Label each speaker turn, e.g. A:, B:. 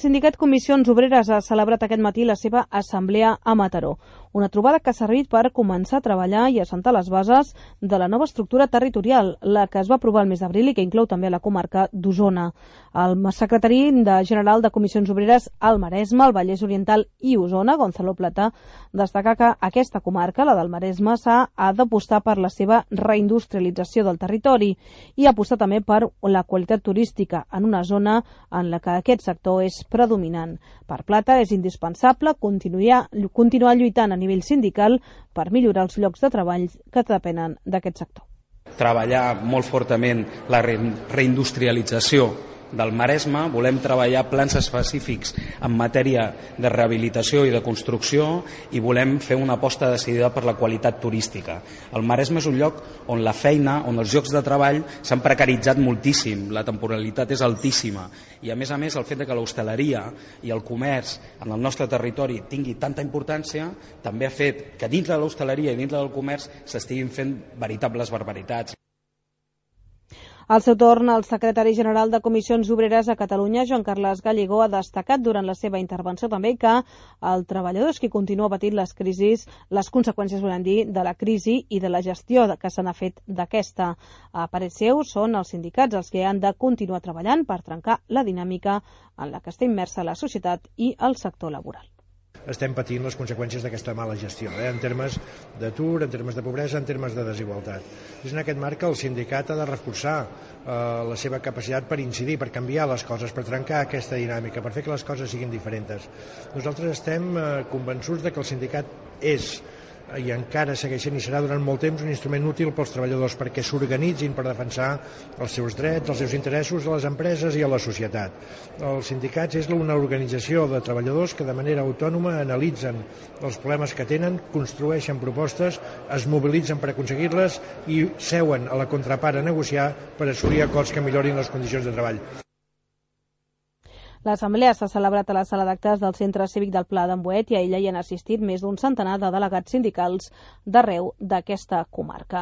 A: Sindicat Comissions Obreres ha celebrat aquest matí la seva assemblea a Mataró, una trobada que ha servit per començar a treballar i assentar les bases de la nova estructura territorial, la que es va aprovar el mes d'abril i que inclou també la comarca d'Osona. El secretari de general de Comissions Obreres al Maresme, el Vallès Oriental i Osona, Gonzalo Plata, destaca que aquesta comarca, la del Maresme, s'ha d'apostar per la seva reindustrialització del territori i apostar també per la qualitat turística en una zona en la que aquest sector és predominant. Per Plata és indispensable continuar, continuar lluitant a nivell sindical per millorar els llocs de treball que depenen d'aquest sector.
B: Treballar molt fortament la reindustrialització del Maresme, volem treballar plans específics en matèria de rehabilitació i de construcció i volem fer una aposta decidida per la qualitat turística. El Maresme és un lloc on la feina, on els llocs de treball s'han precaritzat moltíssim, la temporalitat és altíssima i a més a més el fet de que l'hostaleria i el comerç en el nostre territori tingui tanta importància també ha fet que dins de l'hostaleria i dins del comerç s'estiguin fent veritables barbaritats.
A: Al seu torn, el secretari general de Comissions Obreres a Catalunya, Joan Carles Gallego, ha destacat durant la seva intervenció també que el treballador és qui continua patint les crisis, les conseqüències, volem dir, de la crisi i de la gestió que se n'ha fet d'aquesta. A parer seu, són els sindicats els que han de continuar treballant per trencar la dinàmica en la que està immersa la societat i el sector laboral
C: estem patint les conseqüències d'aquesta mala gestió, eh? en termes d'atur, en termes de pobresa, en termes de desigualtat. És en aquest marc que el sindicat ha de reforçar eh, la seva capacitat per incidir, per canviar les coses, per trencar aquesta dinàmica, per fer que les coses siguin diferents. Nosaltres estem eh, convençuts de que el sindicat és i encara segueix i serà durant molt temps un instrument útil pels treballadors perquè s'organitzin per defensar els seus drets, els seus interessos a les empreses i a la societat. Els sindicats és una organització de treballadors que de manera autònoma analitzen els problemes que tenen, construeixen propostes, es mobilitzen per aconseguir-les i seuen a la contrapart a negociar per assolir acords que millorin les condicions de treball.
A: L'assemblea s'ha celebrat a la sala d'actes del Centre Cívic del Pla d'Amboet i a ella hi han assistit més d'un centenar de delegats sindicals d'arreu d'aquesta comarca.